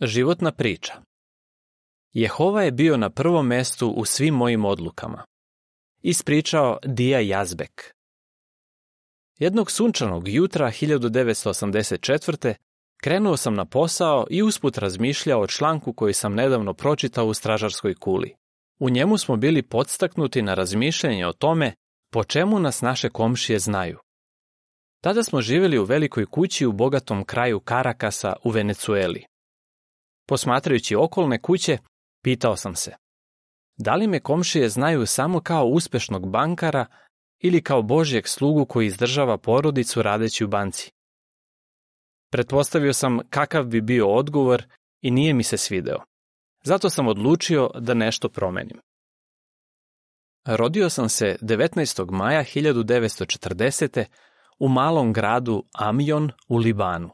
Životna priča Jehova je bio na prvom mestu u svim mojim odlukama. Ispričao Dija Jazbek. Jednog sunčanog jutra 1984. krenuo sam na posao i usput razmišljao o članku koji sam nedavno pročitao u stražarskoj kuli. U njemu smo bili podstaknuti na razmišljanje o tome po čemu nas naše komšije znaju. Tada smo živjeli u velikoj kući u bogatom kraju Karakasa u Venecueli. Posmatrajući okolne kuće, pitao sam se, da li me komšije znaju samo kao uspešnog bankara ili kao Božjeg slugu koji izdržava porodicu radeći u banci? Pretpostavio sam kakav bi bio odgovor i nije mi se svideo. Zato sam odlučio da nešto promenim. Rodio sam se 19. maja 1940. u malom gradu Amion u Libanu.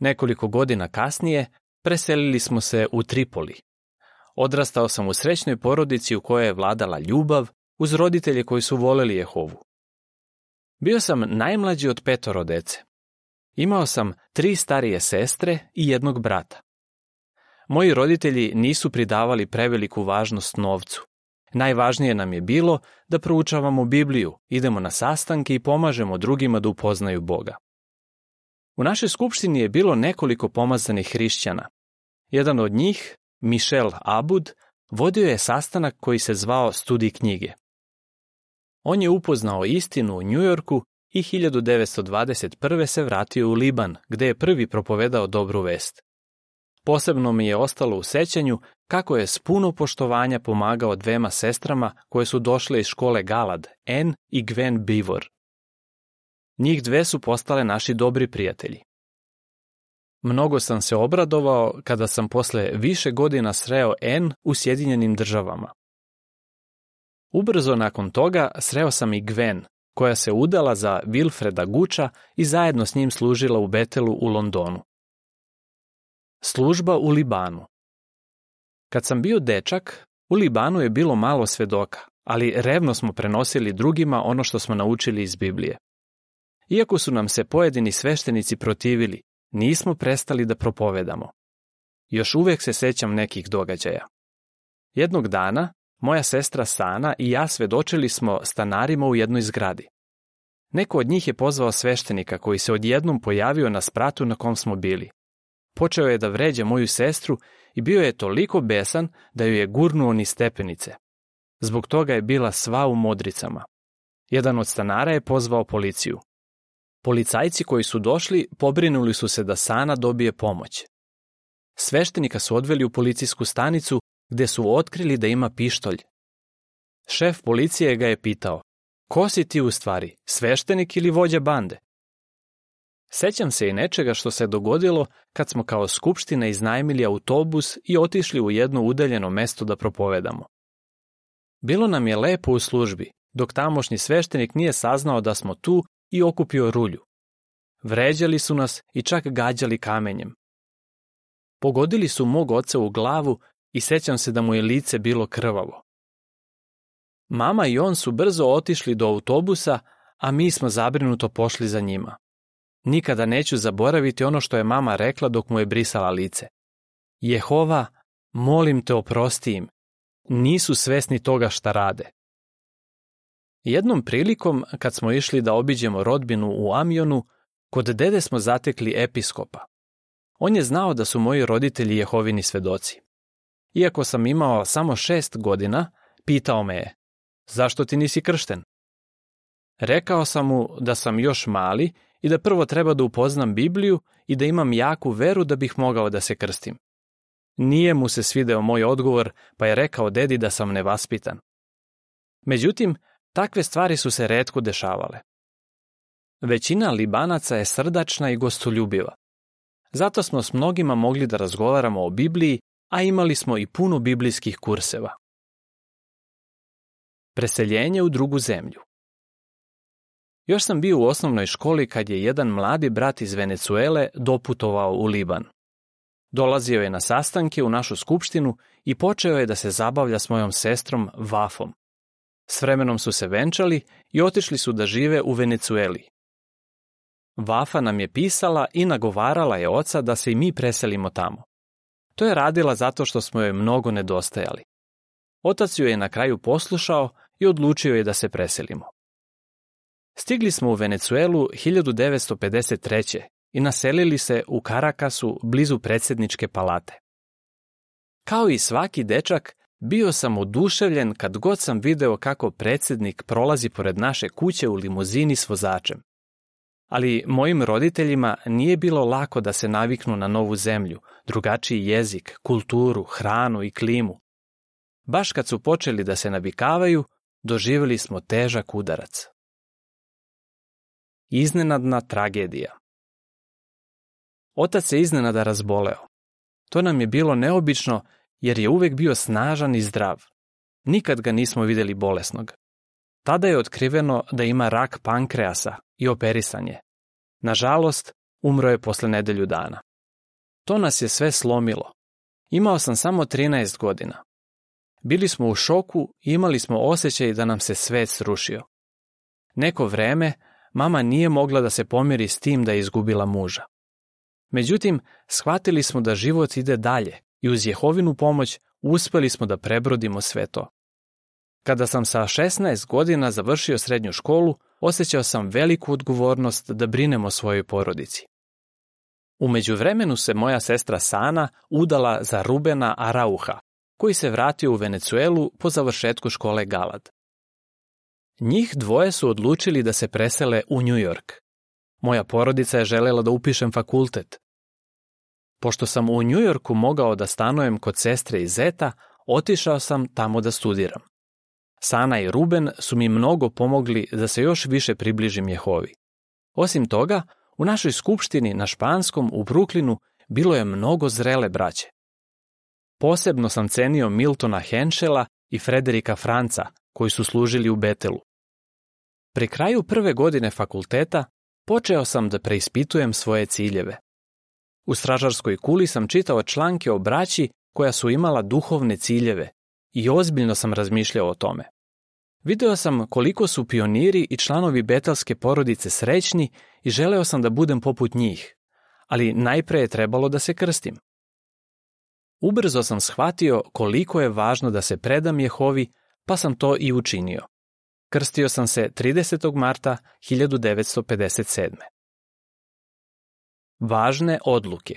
Nekoliko godina kasnije preselili smo se u Tripoli. Odrastao sam u srećnoj porodici u kojoj je vladala ljubav uz roditelje koji su voleli Jehovu. Bio sam najmlađi od petoro dece. Imao sam tri starije sestre i jednog brata. Moji roditelji nisu pridavali preveliku važnost novcu. Najvažnije nam je bilo da proučavamo Bibliju, idemo na sastanke i pomažemo drugima da upoznaju Boga. U našoj skupštini je bilo nekoliko pomazanih hrišćana. Jedan od njih, Michel Abud, vodio je sastanak koji se zvao Studij knjige. On je upoznao istinu u Njujorku i 1921. se vratio u Liban, gde je prvi propovedao dobru vest. Posebno mi je ostalo u sećanju kako je s puno poštovanja pomagao dvema sestrama koje su došle iz škole Galad, En i Gwen Bivor. Njih dve su postale naši dobri prijatelji. Mnogo sam se obradovao kada sam posle više godina sreo N u Sjedinjenim državama. Ubrzo nakon toga sreo sam i Gwen, koja se udala za Wilfreda Guča i zajedno s njim služila u Betelu u Londonu. Služba u Libanu Kad sam bio dečak, u Libanu je bilo malo svedoka, ali revno smo prenosili drugima ono što smo naučili iz Biblije. Iako su nam se pojedini sveštenici protivili, nismo prestali da propovedamo. Još uvek se sećam nekih događaja. Jednog dana, moja sestra Sana i ja svedočili smo stanarima u jednoj zgradi. Neko od njih je pozvao sveštenika koji se odjednom pojavio na spratu na kom smo bili. Počeo je da vređa moju sestru i bio je toliko besan da ju je gurnuo ni stepenice. Zbog toga je bila sva u modricama. Jedan od stanara je pozvao policiju. Policajci koji su došli pobrinuli su se da Sana dobije pomoć. Sveštenika su odveli u policijsku stanicu gde su otkrili da ima pištolj. Šef policije ga je pitao, ko si ti u stvari, sveštenik ili vođa bande? Sećam se i nečega što se dogodilo kad smo kao skupština iznajmili autobus i otišli u jedno udaljeno mesto da propovedamo. Bilo nam je lepo u službi, dok tamošnji sveštenik nije saznao da smo tu i okupio rulju. Vređali su nas i čak gađali kamenjem. Pogodili su mog oca u glavu i sećam se da mu je lice bilo krvavo. Mama i on su brzo otišli do autobusa, a mi smo zabrinuto pošli za njima. Nikada neću zaboraviti ono što je mama rekla dok mu je brisala lice. Jehova, molim te oprosti im. Nisu svesni toga šta rade. Jednom prilikom, kad smo išli da obiđemo rodbinu u Amionu, kod dede smo zatekli episkopa. On je znao da su moji roditelji Jehovini svedoci. Iako sam imao samo šest godina, pitao me je, zašto ti nisi kršten? Rekao sam mu da sam još mali i da prvo treba da upoznam Bibliju i da imam jaku veru da bih mogao da se krstim. Nije mu se svideo moj odgovor, pa je rekao dedi da sam nevaspitan. Međutim, takve stvari su se redko dešavale. Većina Libanaca je srdačna i gostoljubiva. Zato smo s mnogima mogli da razgovaramo o Bibliji, a imali smo i puno biblijskih kurseva. Preseljenje u drugu zemlju još sam bio u osnovnoj školi kad je jedan mladi brat iz Venecuele doputovao u Liban. Dolazio je na sastanke u našu skupštinu i počeo je da se zabavlja s mojom sestrom Vafom. S vremenom su se venčali i otišli su da žive u Venecueli. Vafa nam je pisala i nagovarala je oca da se i mi preselimo tamo. To je radila zato što smo joj mnogo nedostajali. Otac ju je na kraju poslušao i odlučio je da se preselimo. Stigli smo u Venecuelu 1953. i naselili se u Karakasu blizu predsjedničke palate. Kao i svaki dečak, bio sam oduševljen kad god sam video kako predsjednik prolazi pored naše kuće u limuzini s vozačem. Ali mojim roditeljima nije bilo lako da se naviknu na novu zemlju, drugačiji jezik, kulturu, hranu i klimu. Baš kad su počeli da se navikavaju, doživjeli smo težak udarac. Iznenadna tragedija Otac se iznenada razboleo. To nam je bilo neobično jer je uvek bio snažan i zdrav. Nikad ga nismo vidjeli bolesnog. Tada je otkriveno da ima rak pankreasa i operisan je. Nažalost, umro je posle nedelju dana. To nas je sve slomilo. Imao sam samo 13 godina. Bili smo u šoku i imali smo osjećaj da nam se svet srušio. Neko vreme mama nije mogla da se pomiri s tim da je izgubila muža. Međutim, shvatili smo da život ide dalje i uz Jehovinu pomoć uspeli smo da prebrodimo sve to. Kada sam sa 16 godina završio srednju školu, osjećao sam veliku odgovornost da brinem o svojoj porodici. U međuvremenu se moja sestra Sana udala za Rubena Arauha, koji se vratio u Venecuelu po završetku škole Galad. Njih dvoje su odlučili da se presele u New York. Moja porodica je želela da upišem fakultet. Pošto sam u New Yorku mogao da stanujem kod sestre i zeta, otišao sam tamo da studiram. Sana i Ruben su mi mnogo pomogli da se još više približim Jehovi. Osim toga, u našoj skupštini na Španskom u Bruklinu bilo je mnogo zrele braće. Posebno sam cenio Miltona Henšela i Frederika Franca, koji su služili u Betelu. Pri kraju prve godine fakulteta počeo sam da preispitujem svoje ciljeve. U stražarskoj kuli sam čitao članke o braći koja su imala duhovne ciljeve i ozbiljno sam razmišljao o tome. Video sam koliko su pioniri i članovi betelske porodice srećni i želeo sam da budem poput njih, ali najpre je trebalo da se krstim. Ubrzo sam shvatio koliko je važno da se predam Jehovi, pa sam to i učinio. Krstio sam se 30. marta 1957. Važne odluke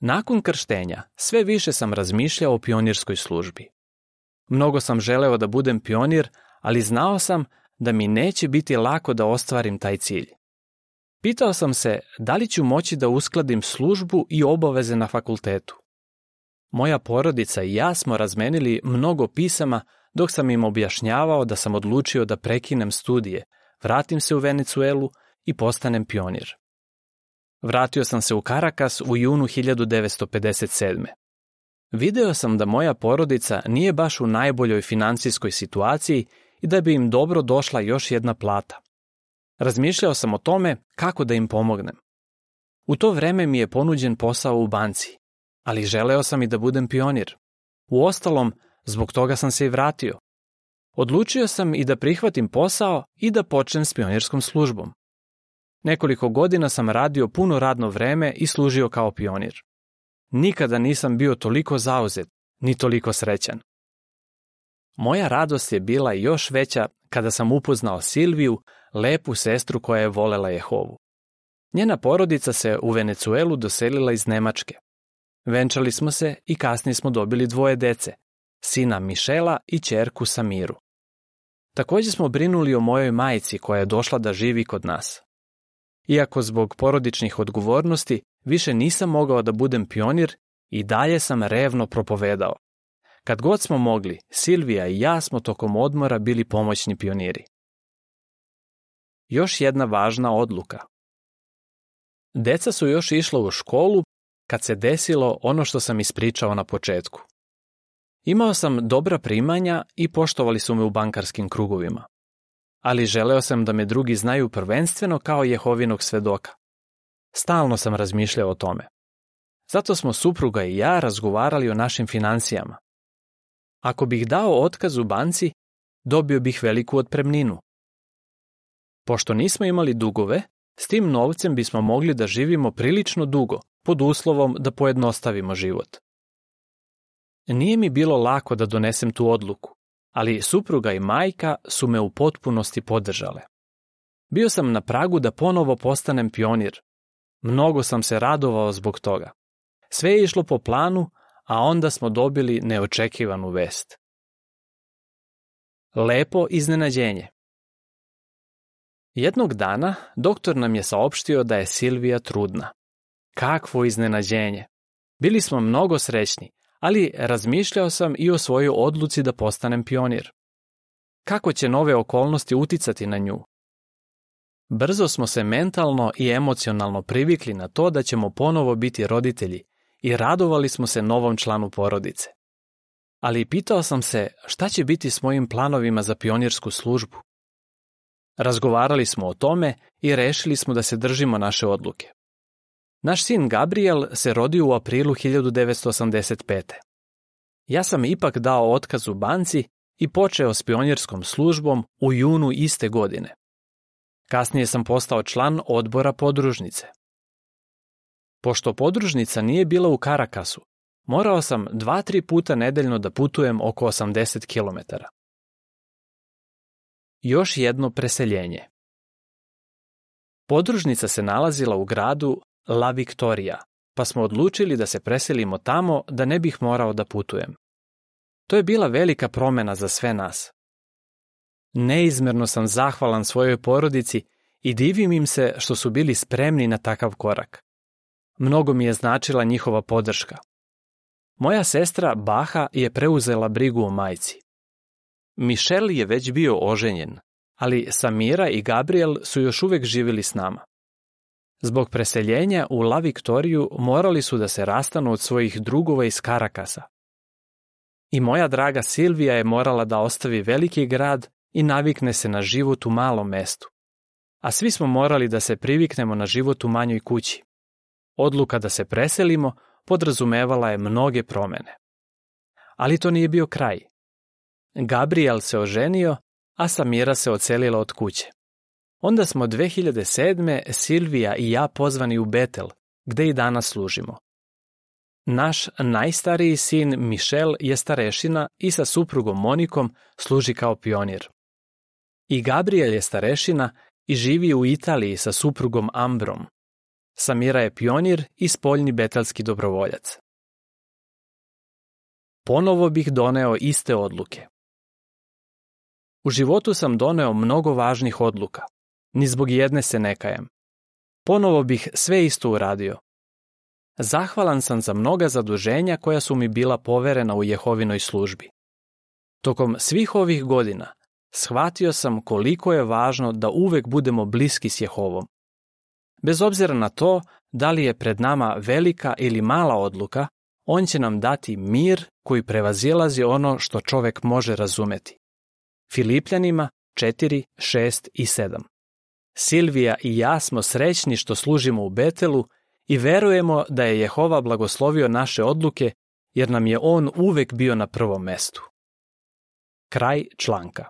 Nakon krštenja sve više sam razmišljao o pionirskoj službi. Mnogo sam želeo da budem pionir, ali znao sam da mi neće biti lako da ostvarim taj cilj. Pitao sam se da li ću moći da uskladim službu i obaveze na fakultetu. Moja porodica i ja smo razmenili mnogo pisama dok sam im objašnjavao da sam odlučio da prekinem studije, vratim se u Venecuelu i postanem pionir. Vratio sam se u Karakas u junu 1957. Video sam da moja porodica nije baš u najboljoj financijskoj situaciji i da bi im dobro došla još jedna plata. Razmišljao sam o tome kako da im pomognem. U to vreme mi je ponuđen posao u banci, ali želeo sam i da budem pionir. U ostalom, zbog toga sam se i vratio. Odlučio sam i da prihvatim posao i da počnem s pionirskom službom. Nekoliko godina sam radio puno radno vreme i služio kao pionir. Nikada nisam bio toliko zauzet, ni toliko srećan. Moja radost je bila još veća kada sam upoznao Silviju, lepu sestru koja je volela Jehovu. Njena porodica se u Venecuelu doselila iz Nemačke. Venčali smo se i kasnije smo dobili dvoje dece, sina Mišela i čerku Samiru. Također smo brinuli o mojoj majici koja je došla da živi kod nas. Iako zbog porodičnih odgovornosti više nisam mogao da budem pionir i dalje sam revno propovedao. Kad god smo mogli, Silvija i ja smo tokom odmora bili pomoćni pioniri. Još jedna važna odluka. Deca su još išla u školu kad se desilo ono što sam ispričao na početku. Imao sam dobra primanja i poštovali su me u bankarskim krugovima. Ali želeo sam da me drugi znaju prvenstveno kao Jehovinog svedoka. Stalno sam razmišljao o tome. Zato smo supruga i ja razgovarali o našim financijama. Ako bih dao otkaz u banci, dobio bih veliku otpremninu. Pošto nismo imali dugove, s tim novcem bismo mogli da živimo prilično dugo, pod uslovom da pojednostavimo život. Nije mi bilo lako da donesem tu odluku, ali supruga i majka su me u potpunosti podržale. Bio sam na pragu da ponovo postanem pionir. Mnogo sam se radovao zbog toga. Sve je išlo po planu, a onda smo dobili neočekivanu vest. Lepo iznenađenje. Jednog dana doktor nam je saopštio da je Silvija trudna. Kakvo iznenađenje! Bili smo mnogo srećni, ali razmišljao sam i o svojoj odluci da postanem pionir. Kako će nove okolnosti uticati na nju? Brzo smo se mentalno i emocionalno privikli na to da ćemo ponovo biti roditelji i radovali smo se novom članu porodice. Ali pitao sam se šta će biti s mojim planovima za pionirsku službu. Razgovarali smo o tome i rešili smo da se držimo naše odluke. Naš sin Gabriel se rodio u aprilu 1985. Ja sam ipak dao otkaz u banci i počeo s pionirskom službom u junu iste godine. Kasnije sam postao član odbora podružnice. Pošto podružnica nije bila u Karakasu, morao sam dva, tri puta nedeljno da putujem oko 80 km. Još jedno preseljenje. Podružnica se nalazila u gradu La Victoria, pa smo odlučili da se preselimo tamo da ne bih morao da putujem. To je bila velika promena za sve nas. Neizmerno sam zahvalan svojoj porodici i divim im se što su bili spremni na takav korak. Mnogo mi je značila njihova podrška. Moja sestra Baha je preuzela brigu o majci. Mišel je već bio oženjen, ali Samira i Gabriel su još uvek živjeli s nama. Zbog preseljenja u La Victoriju morali su da se rastanu od svojih drugova iz Karakasa. I moja draga Silvija je morala da ostavi veliki grad i navikne se na život u malom mestu. A svi smo morali da se priviknemo na život u manjoj kući. Odluka da se preselimo podrazumevala je mnoge promene. Ali to nije bio kraj. Gabriel se oženio, a Samira se ocelila od kuće. Onda smo 2007. Silvija i ja pozvani u Betel, gde i danas služimo. Naš najstariji sin Mišel je starešina i sa suprugom Monikom služi kao pionir. I Gabriel je starešina i živi u Italiji sa suprugom Ambrom. Samira je pionir i spoljni betelski dobrovoljac. Ponovo bih doneo iste odluke. U životu sam doneo mnogo važnih odluka. Ni zbog jedne se ne kajem. Ponovo bih sve isto uradio. Zahvalan sam za mnoga zaduženja koja su mi bila poverena u Jehovinoj službi. Tokom svih ovih godina shvatio sam koliko je važno da uvek budemo bliski s Jehovom. Bez obzira na to da li je pred nama velika ili mala odluka, on će nam dati mir koji prevazilazi ono što čovek može razumeti. Filipljanima 4, 6 i 7. Silvija i ja smo srećni što služimo u Betelu i verujemo da je Jehova blagoslovio naše odluke jer nam je on uvek bio na prvom mestu. Kraj članka.